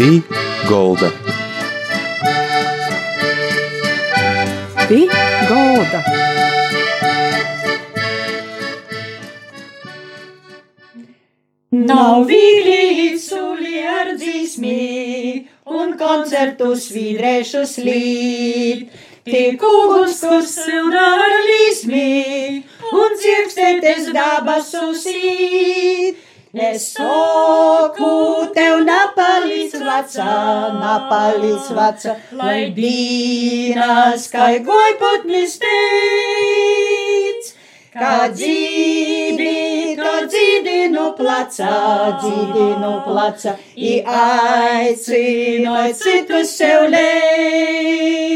Pī golda. Pī golda. Nav viegli suli ar dzīsmī un koncertu svīdrēšu slīd. Tik ugunskus silda ar līsmī un cirkstēties dabasu sīt. Es saku tev napalīdz vecā, napalīdz vecā, lai dīnas, kai gojputnis teic. Kā dzīvi, to dzīdinu placā, dzīdinu placā, i aicinu citus sev leidz.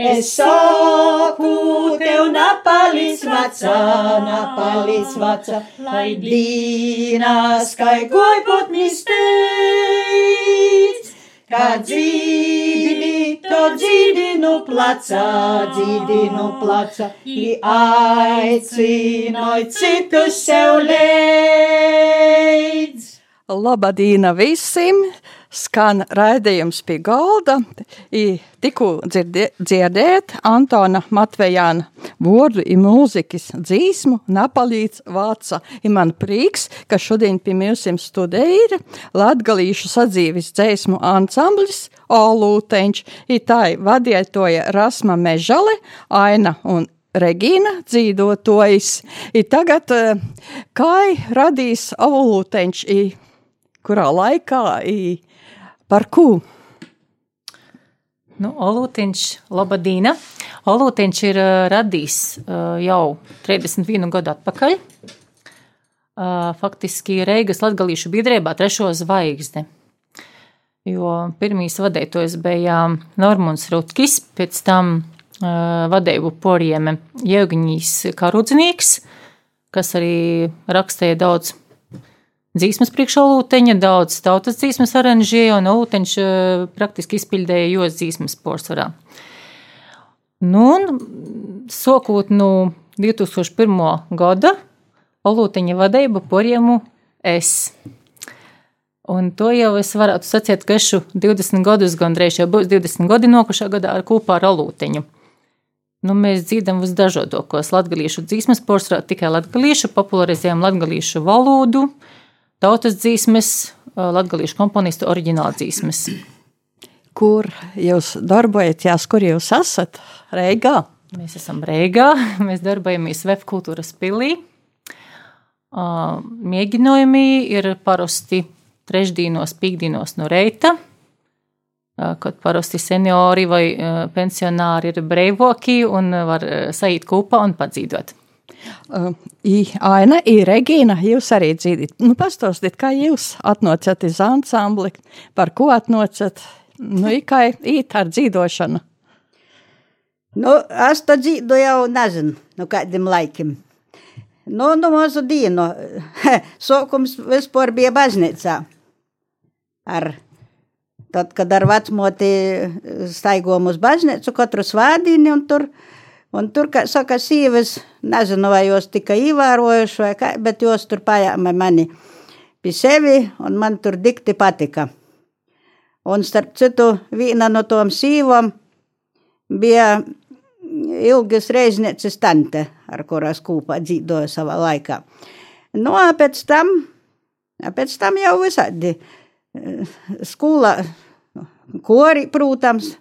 Es saku tev napalīdz vecā, napalīdz vecā, lai dīnas, kai gojputnis teic. Kā dzīvi, to dzīdinu placā, dzīdinu placā, i aicinu citus sev leidz. Labadīna visiem! Skan raidījums pie galda. Tikko dzirdēt Antona Matvejāna vārdu un mūzikas dzīsmu Napalīts vāca. Ir man prieks, ka šodien pie mums studēja latgalīšu sadzīves dzēsmu ansamblis Olūteņš. Ir tā vadietoja Rasma Mežale, Aina un Regīna dzīvotojas. Tagad kā radīs Olūteņš, kurā laikā? I, Par ko? Nu, Olūtiņš, Labadīna. Olūtiņš ir uh, radījis uh, jau 31 gadu atpakaļ. Uh, faktiski Reigas latgalīšu biedrībā trešo zvaigzne. Jo pirmīs vadētojs bija Normons Rutkis, pēc tam uh, vadēju porieme Jevgiņīs Karudznieks, kas arī rakstīja daudz dzīsmas priekšolūteņa, daudz tautas dzīsmas aranžēja, un olūteņš praktiski izpildēja jos dzīsmas porcelānā. Nu, un sokot no 2001. gada, olūteņa vadība porjemu es. Un to jau es varētu sacīt, ka esmu 20 gadus, gandrīz jau būs 20 gadi nokušā gadā ar kopā ar olūteņu. Nu, mēs dzīvojam visdažādākos latviešu dzīsmas porcelānā, tikai latviešu, popularizējam latviešu valodu, uh, tautas dzīsmes, latgalīšu komponistu oriģināla dzīsmes. Kur jūs darbojaties, kur jūs esat? Reigā? Mēs esam Reigā, mēs darbojamies VF kultūras pilī. Mēģinājumi ir parasti trešdienos, piekdienos no reita, kad parasti seniori vai pensionāri ir brīvāki un var saīt kopā un padzīvot. Uh, Aina, Regīna, jūs arī dzīvojat. Nu, pastāstiet, kā jūs atnocat uz ansambli, par ko atnocat, nu, kā īt ar dzīvošanu? Nu, es to dzīvoju jau nezinu, nu kādiem laikiem. Nu, nu mazu dienu. Sokums vispār bija baznīcā. Ar, tad, kad ar vecmoti staigojam uz baznīcu katru svādīni un tur Un tur, kā saka, sīves, nezinu, vai jūs tikai ievērojuši vai kā, bet jūs tur pajāma mani pie sevi, un man tur dikti patika. Un starp citu, viena no tom sīvom bija ilgas reiznieces tante, ar kuras kūpā dzīvoja savā laikā. Nu, pēc tam, pēc tam jau visādi skolā, kori, protams,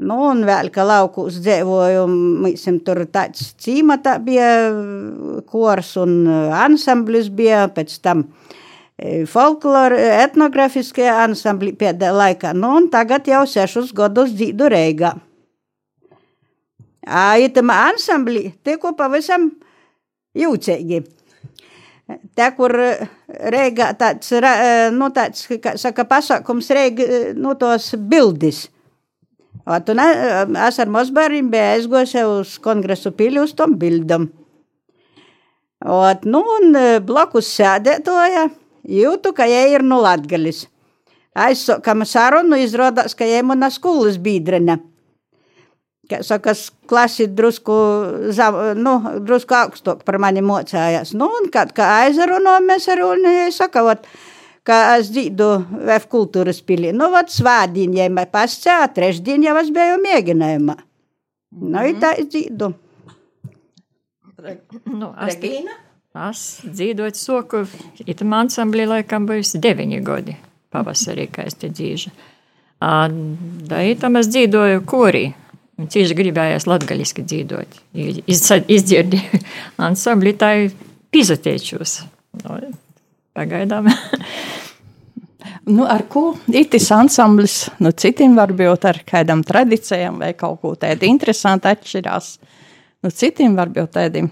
Nu, un vēl, ka laukos dzīvoju, mēs tur tāds cīmatā bija kors un ansamblis bija, pēc tam folklora, etnografiskie ansambli pēdējā laikā. Nu, un tagad jau sešus gadus dzīdu Reigā. Aitam ansambli tikko pavisam jūcīgi. Te, kur Reigā tāds, nu, tāds, kā saka, pasākums Reiga, nu, tos bildis – Ot, un es ar mazbērniem biju aizgojusi uz kongresu pili uz tom bildam. Ot, nu, un blakus sēdētoja jūtu, ka jai ir no Latgalis. Aizsokam sarunu, izrādās, ka jai mana skolas bīdrene. Kā saka, klasi drusku, zam, nu, drusku augstāk par mani mocājās. Nu, un kad kā aizarunājam, mēs ar un saka, ot, kā es dzīdu VF kultūras pilī. Nu, vat svādien, ja mēs pascā, trešdien jau es biju mēģinājumā. Nu, i tā es dzīdu. Nu, es, Regīna? es dzīvoju soku, itam ansamblī laikam bijusi deviņi gadi pavasarī, kā es te dzīvoju. Da itam es dzīvoju korī. Cīši gribējās latgaļiski dzīvot. Iz, izdzirdēju ansambli, tā pizotēčos. Nu, pagaidām. Nu, ar ko itis ansamblis, nu, citiem varbūt ar kādam tradīcijām vai kaut ko tādu interesantu atšķirās. Nu, citiem varbūt tādiem.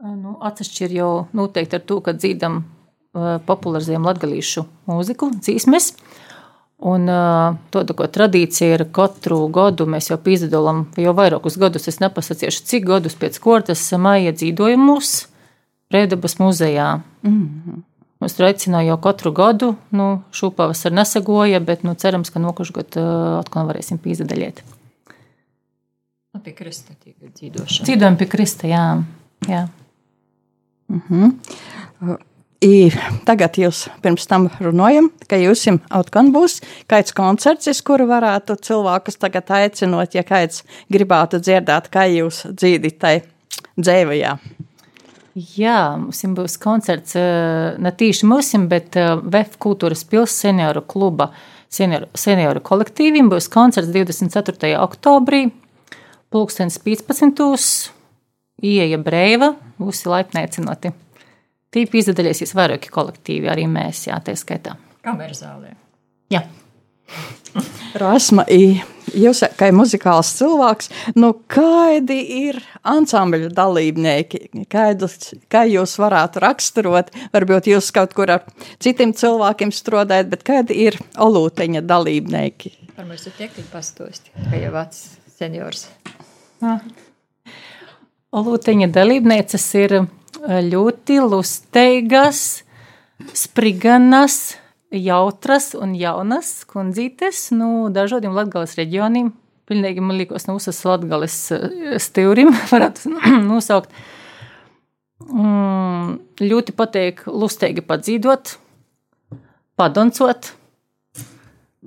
Nu, Atsevišķi ir jau noteikti ar to, ka dzīdam uh, popularizējam latgalīšu mūziku, dzīsmes. Un uh, tāda ko tradīcija ir katru gadu mēs jau pīzdalam, jau vairākus gadus, es nepasaciešu, cik gadus pēc kortas maija dzīdojumus Rēdabas muzejā. Mm -hmm. Mums tur aicināja jau katru gadu, nu, šūpavasar nesagoja, bet nu, cerams, ka nokušu gadu uh, atkal varēsim pīzdaļiet. Nu, pie Krista tika dzīvošana. Dzīvojam pie Krista, jā. jā. I tagad jūs pirms tam runājam, ka jums atkal būs kāds koncerts, uz kuru varētu cilvēkus tagad aicinot, ja kāds gribētu dzirdēt, kā jūs dzīvojat tai dzēvajā. Jā, mums būs koncerts eh, ne tīši mums, bet eh, VF kultūras pils senioru kluba senioru, senioru kolektīviem būs koncerts 24. oktobrī, pulkstens 15. Ieja brīva, būs laipni aicinoti. Tīpi izdalīsies vairāki kolektīvi, arī mēs, jā, tā skaitā. Kamerzālē. Jā. Rasma, i, jūs kā muzikāls cilvēks, nu kādi ir ansambļu dalībnieki? Kaidus, kā jūs varētu raksturot? Varbūt jūs kaut kur ar citiem cilvēkiem strādājat, bet kādi ir olūteņa dalībnieki? Par mums ir tiek pastosti, ka jau vecs seniors. Olūteņa dalībnieces ir eh, ļoti lusteigas, spriganas, jautras un jaunas kundzītes no dažādiem Latgales reģioniem. Pilnīgi, man liekas, no visas Latgales eh, stīvrim varētu nosaukt. Mm, ļoti patīk lustīgi padzīdot, padoncot.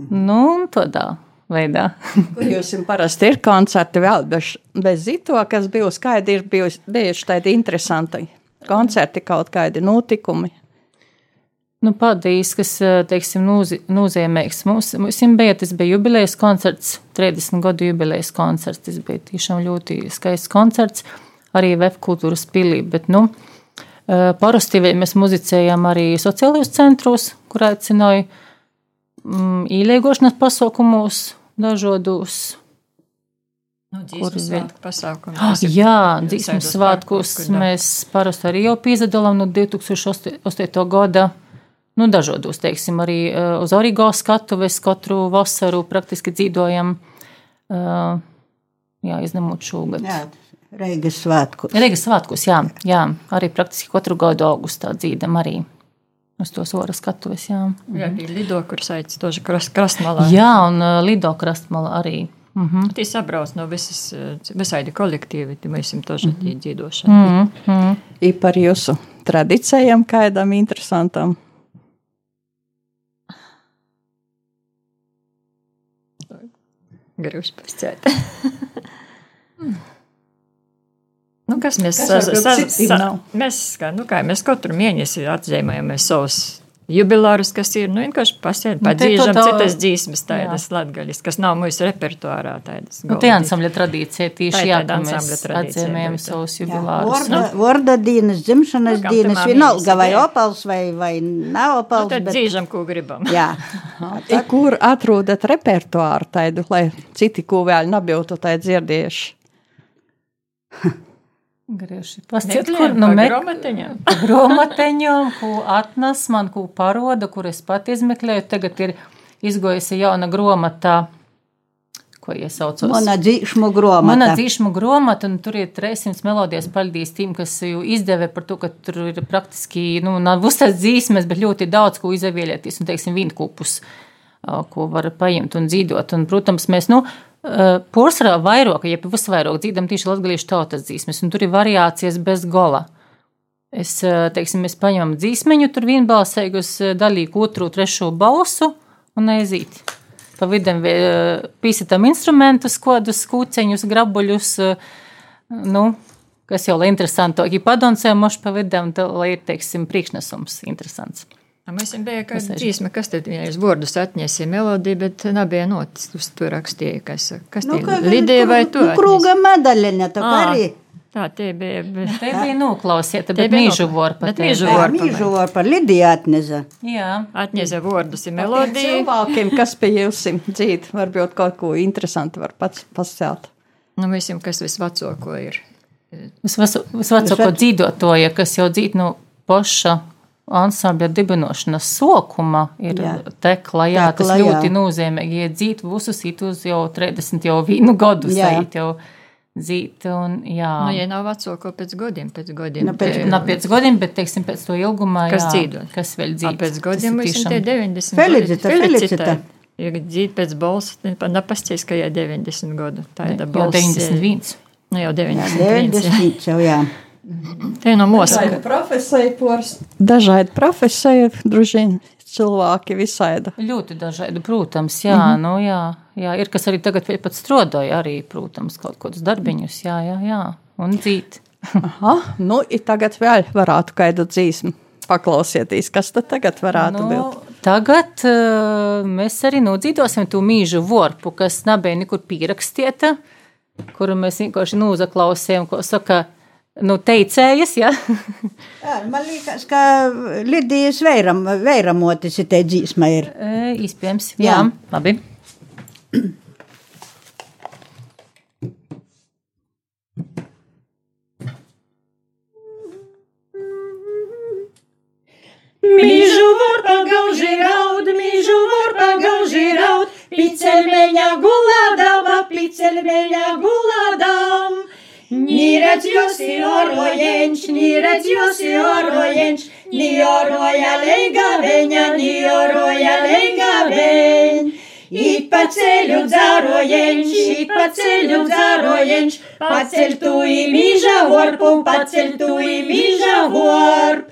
Nu, tādā veidā. Jums parasti ir koncerti vēl bez, bez zito, kas bijusi, kādi ir bijuši tādi interesanti koncerti, kaut kādi notikumi? Nu, Paldies, kas, teiksim, nozīmīgs. Mums, mums bija, tas bija jubilejas koncerts, 30 gadu jubilejas koncerts. Tas bija tiešām ļoti skaists koncerts, arī VF kultūras pilī. Bet, nu, parasti mēs muzicējam arī sociālajos centros, kur aicināja mm, īliegošanas pasaukumos dažādos. Nu, dzīsmu svētku pasākumu. Ah, jā, dzīsmu svētkus mēs parasti arī jau piedalām no 2008. gada. Nu, dažādos, teiksim, arī uh, uz origo skatuves katru vasaru praktiski dzīvojam. Uh, jā, izņemot šogad. Jā, Reigas svētkus. Reigas svētkus, jā, jā, arī praktiski katru gadu augustā dzīdam arī. Uz tos oras skatuves, jā. Jā, bija Lido, kur saic toži krast, krastmalā. Jā, un uh, Lido krastmalā arī. Mm -hmm. Tī sabrauc no visas, visādi kolektīvi, tī mēs esam toži mm -hmm. dzīdošana. Mm -hmm. I par jūsu tradīcijām kādam interesantam? Grūši pasciet. nu, kas mēs nav? Mēs, nu, kā, mēs katru mēnesi atzīmējamies savus jubilārus, kas ir, nu, vienkārši pasēd, Nu, padzīžam to citas dzīsmes tādas latgaļas, kas nav mūsu repertuārā tādas. Nu, tā ir ansambļa tradīcija tieši jā, ka mēs atzīmējam savus jubilārus. Vorda, vorda dienas, dzimšanas Nu, dienas, vienalga vai opals vai, vai nav Nu, opals. tad bet, dzīžam, ko gribam. jā, I kur atrodat repertuāru tādu, lai citi, ko vēl nebūtu tā dzirdējuši? Pasciet, Meklējam kur nu pa mek- grāmatiņām. grāmatiņām, ko atnes man, ko paroda, kur es pat izmeklēju. Tagad ir izgojusi jauna grāmata, ko iesaucos. mana dzīšmu gromata. Mana dzīšmu grāmata, un tur ir 300 melodijas paldies tiem, kas jau izdevē par to, ka tur ir praktiski, nu, nav uzstāsts dzīsmes, bet ļoti daudz, ko izvēlēties, un, teiksim, vīnkūpus, ā, ko var paņemt un dzīvot. Protams, mēs, nu, Porcelāna vairāk, ja pēc vairāk dzīvojam tieši latviešu tautas dzīsmes, un tur ir variācijas bez gola. Es, teiksim, mēs paņemam dzīsmeņu, tur eh, daļīgu otru, trešo balsu un aiziet. Pa vidam pīsatam instrumentus, kodus, kūceņus, grabuļus, nu, kas jau lai interesantāk, ja padoncē moši pa vidam, lai ir, teiksim, priekšnesums interesants. Mēs bijām bija kāda dzīsma, kas tad viņai uz vārdus atņēsa melodiju, bet nebija notis. Uz to rakstīja, kas, kas nu, tie lidēja vai to. Nu, krūga medaļiņa, tā kā arī. Tā tie bija. Bet... Te bija noklausiet, bet mīžu vorpa. Bet mīžu vorpa. Mīžu vorpa, Lidija atneza. Jā. Atneza vārdus ir melodija. Cilvēkiem, kas pie jums dzīt, varbūt kaut ko interesantu var pats pascelt. Nu, visiem, kas visvecāko ir. Visvecāko dzīvotoja, kas jau dzīt no poša ansambļa dibinošanas sokuma ir jā. tekla, jā, tekla, tas ļoti jā. nozīmīgi, ja dzīt visus itus jau 30 jau vīnu gadus, eit jau dzīt, un jā. Nu, ja nav vecāko pēc gadiem, pēc gadiem. Nu, pēc, nav pēc gadiem, bet, teiksim, pēc to ilgumā, kas dzīvo. Kas vēl dzīvo. Pēc gadiem mums ir tie 90. Felicita, felicita. Ja dzīt pēc balss, nepasties, ka jau 90 gadu. Tā ir balss. Jau 91. Nu, jau 91. 90 jau, jā. Te no mūsu profesijas, dažādi profesiji, droši vien cilvēki visādi. Ļoti dažādi, protams, jā, mm -hmm. nu, jā, jā, ir kas arī tagad pat strādāja, arī, protams, kaut kādus darbiņus, jā, jā, jā, un dzīt. Aha, nu, tagad vēl varētu kādu dzīsmu paklausieties, kas tad tagad varētu nu, būt? Tagad uh, mēs arī nodzīdosim to mīžu vorpu, kas nebija nekur pierakstīta, kuru mēs vienkārši nūzaklausījām, ko saka, nu, teicējas. Ja? Jā, man liekas, ka Lidijas veiram, veiramotis ir te dzīsma ir. E, iespējams, jā. jā. Labi. Mīžu var pagauži raud, mīžu var pagauži raud, piceļmeņa gulādava, piceļmeņa gulādam. Nīredz jūs orojenš, nīredz jūs orojenš, ni oroja leiga veņa, ni oroja leiga veņ. It pa ceļu dzarojenš, it pa ceļu dzarojenš, paceļ tu i mīža vorpu, paceļ tu i mīža vorp.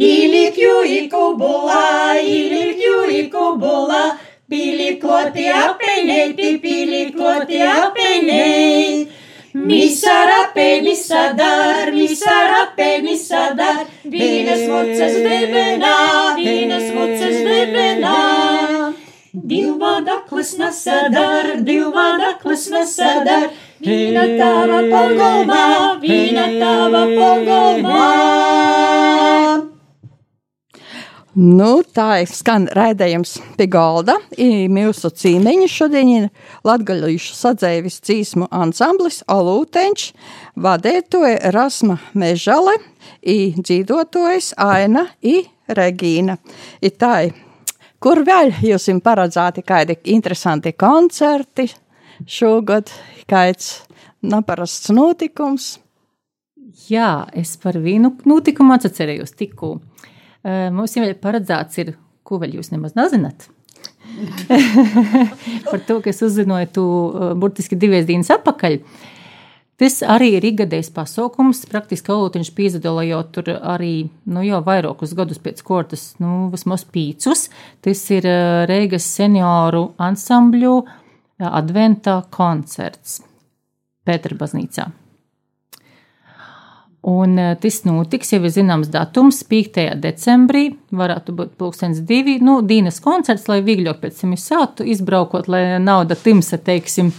Ilikju i kubula, ilikju i kubula, pilikloti apeneiti, pilikloti apeneiti. Misarape, misadar, misarape, misadar, vienas voces debenā, vienas voces debenā. Divvadaklis nesadar, divvadaklis nesadar, vīna tava pogolmā, vīna tava pogolmā. Nu, tā ir skan raidījums pie galda. Mūsu cīmeņi šodien ir latgaļīšu sadzēvis dzīsmu ansamblis Olūteņš, vadētoja Rasma Mežale, i dzīvotojas Aina i Regīna. I tā, kur vēl jūs jums paredzēti kādi interesanti koncerti šogad, kāds neparasts notikums? Jā, es par vienu notikumu atcerējos tikko. Mums jau paredzēts, ir, ko vēl jūs nemaz nezināt. Par to, ka es uzzināju to burtiski divas dienas atpakaļ. Tas arī ir ikgadējs pasākums. Praktiski Olūtiņš piedalījās tur arī nu, jau vairākus gadus pēc kortas, nu, vismaz pīcus. Tas ir Reigas senioru ansambļu adventā koncerts Pēterbaznīcā. Un eh, tas notiks, jau ir zināms datums, 5. decembrī, varētu būt pulkstens divi, nu, Dīnas koncerts, lai vieglāk pēc tam izsāktu, izbraukot, lai nauda timsa, teiksim.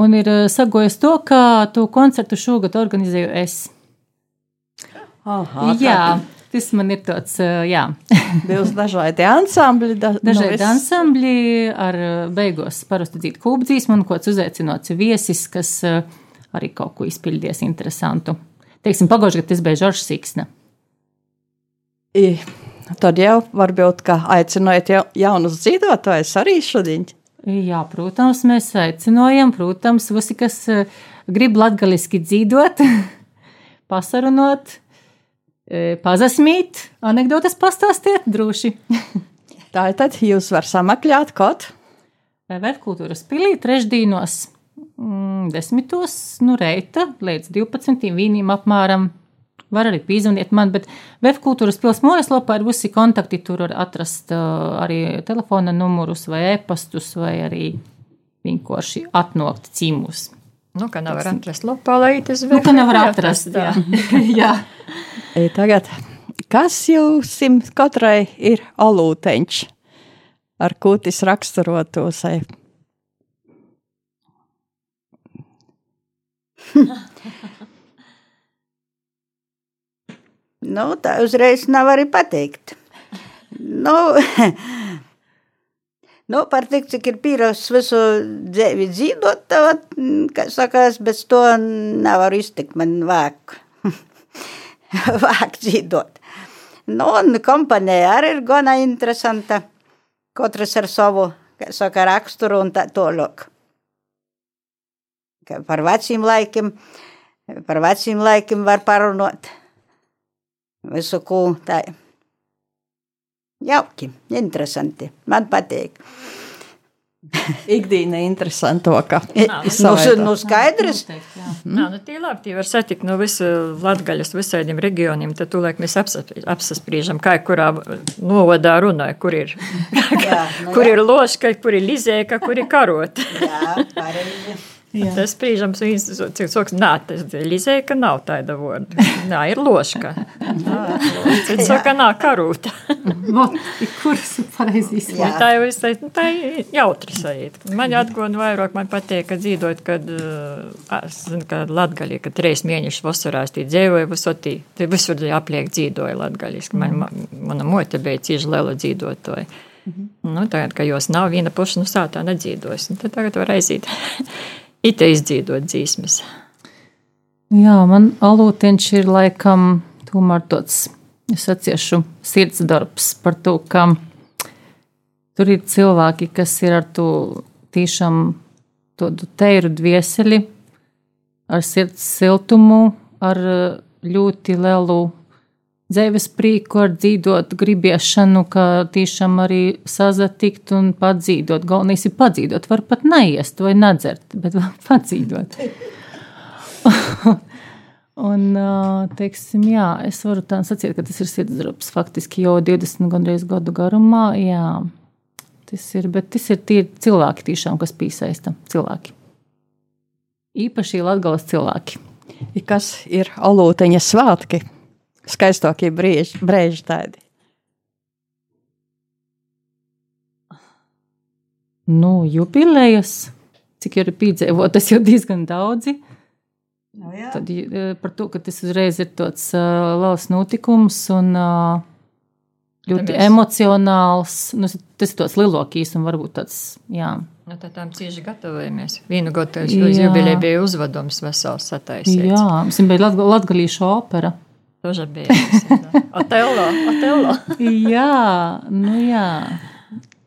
Un ir eh, sagojis to, ka to koncertu šogad organizēju es. Aha, jā, tas man ir tāds, eh, jā. Būs dažādi ansambļi. Da, dažādi no ansambļi ar beigos parasti dzīt kūpdzīs, man kāds uzaicināts viesis, kas arī kaut ko izpildies interesantu. Teiksim, pagājušajā gadā tas bija Žoržs Siksna. I, tad jau varbūt, ka aicinājāt jaunus dzīvotājus arī šodien. Jā, protams, mēs aicinājām, protams, visi, kas eh, grib latgaliski dzīvot, pasarunot, eh, pazasmīt, anekdotas pastāstiet droši. Tā tad jūs var samakļāt kaut? Vērtkultūras pilī trešdīnos mm, desmitos, nu, reita līdz 12 vīniem apmēram var arī pīzvaniet man, bet Web kultūras pils mājaslapā ir visi kontakti, tur var atrast uh, arī telefona numurus vai e-pastus vai arī vienkārši atnokt cīmus. Nu, ka nevar atrast lopālaitis. Nu, ka nevar atrast, jā. jā. I tagad, kas jums katrai ir alūteņš, ar kūtis raksturotos? Nu, tā uzreiz nav arī pateikt. Nu, nu, par tik, cik ir pierausts visu dzīvi dzīvot, tad, kā sakās, bez to nevaru iztikt, man vāk, vāk dzīvot. Nu, un kompanija arī ir gana interesanta, katrs ar savu, kā saka, raksturu un tā tālāk. Par veciem laikiem, par veciem laikiem var parunāt visu ko tā. Jauki, interesanti. Man patīk. Ikdiena interesanto, ka Nu, nu skaidrs. Nā, nu tie labi, tie var satikt no visu Latgaļas visādiem reģioniem, tad tūlēk mēs apsas- apsaspriežam, kā kurā novadā runāja, kur ir, Jā, nu kur jā. ir loška, kur ir lizēka, kur ir karot. Jā, pareizi. Tas spriežam, cik soks, nā, tas lizēka nav tāda vorda. Nā, ir loška. Cits saka, nā, karūta. Kuras ir pareizi izslēgt. tā jau ir tā ir jautri sajūta. Man atgādina vairāk, man patīk, ka dzīvot, kad, es zinu, ka latgaļī, kad trīs mēnešus vasarā es tī dzīvoju, visotī, te visur apliek dzīvoju latgaļiski. Man, ma- mana mote bija cieši liela dzīvotoja. Nu, tagad, ka jos nav viena puša, nu sātā nedzīvos, nu, tad tagad var aiziet. Ite izdzīvot dzīsmes. Jā, man alūtiņš ir laikam tomēr tāds, es atciešu sirds darbs par to, ka tur ir cilvēki, kas ir ar to tiešām tādu teiru dvieseli, ar sirds siltumu, ar ļoti lielu dzīves prieku, ar dzīvot gribiešanu, ka tiešām arī sazatikt un padzīvot. Galvenais ir padzīvot, var pat neiest vai nedzert, bet padzīvot. Un, teiksim, jā, es varu tā sacīt, ka tas ir sirdsdarbs faktiski jau 20 gandrīz gadu garumā. Jā, tas ir, bet tas ir tie cilvēki tiešām, kas piesaista cilvēki. Īpaši latgalas cilvēki. Kas ir alūteņa svētki, skaistākie brīži, brīži tādi. Nu, jubilejas, cik jau ir piedzīvot, tas jau diezgan daudzi. Nu, jā. Tad eh, par to, ka tas uzreiz ir tāds uh, liels notikums un uh, ļoti mēs- emocionāls. Nu, tas ir tāds lielākīs un varbūt tāds, jā. Nu, tad tam cieši gatavojamies. Vienu gadu Jā. uz jubileju bija uzvedums vesels sataisīts. Jā, mums bija latga- latgalīša opera. Toža bija. Otello, Otello. jā, nu jā.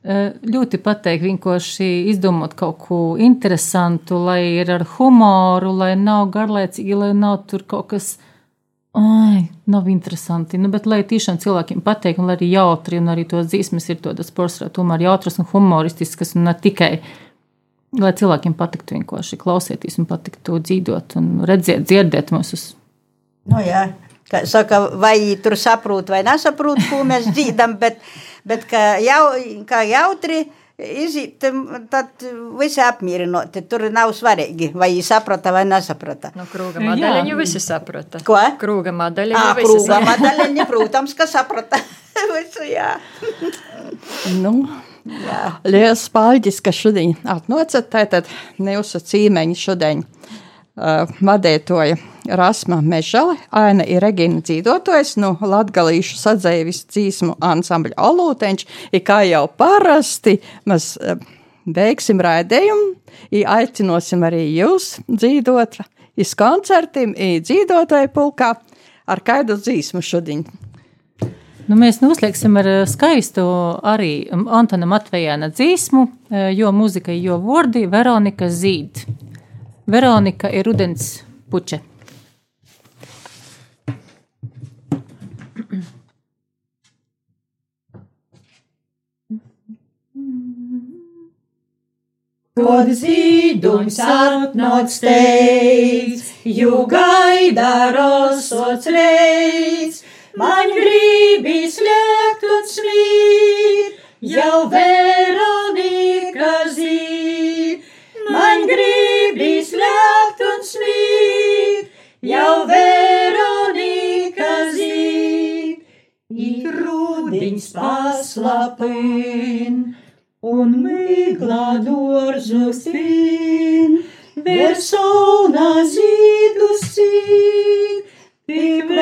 Ļoti pateikti vienkārši izdomāt kaut ko interesantu, lai ir ar humoru, lai nav garlaicīgi, lai nav tur kaut kas. Ai, nav interesanti. Nu, bet, lai tiešām cilvēkiem patīk, un lai arī jautri, un arī tos dzīsmes ir tādas porcelāna, tomēr jautras un humoristiskas, un ne tikai. Lai cilvēkiem patiktu vienkārši klausīties un patiktu dzīvot un redzēt, dzirdēt mūsu. Nu, jā. Kā saka, vai tur saprot vai nesaprot, ko mēs dzīvojam, bet, bet kā, jau, kā jautri iziet, tad visi apmierināti. Tur nav svarīgi, vai viņi saprata vai nesaprata. No krūga modeļiņu visi saprata. Ko? Krūga Ā, modeļiņu visi krūga madaleņi, protams, ka saprata. Visu, jā. Nu, Liels paldies, ka šodien atnācat. Tātad jūsu cīmeņi šodien uh, vadētoja Rasma Mežale, Aina ir Regina dzīvotojas no Latgalīšu sadzēvis dzīsmu ansambļa Olūteņš, ir kā jau parasti, mēs beigsim raidējumu, i aicinosim arī jūs dzīvot, iz koncertiem, i dzīvotāju pulkā ar kādu dzīsmu šodien. Nu, mēs noslēgsim ar eh, skaistu arī Antona Matvejāna dzīsmu, eh, jo muzika, jo vordi Veronika Zīd. Veronika ir rudens puče. Kod zīdums atnāc teic, jū gaida rosots reiz, man gribīs liekt un smīt, jau Veronika zīd. Liekt un smīt, jau Veronika zīd. Ir rudiņš paslapin, un migla dārzu spin, versolna zīdus cīt, tik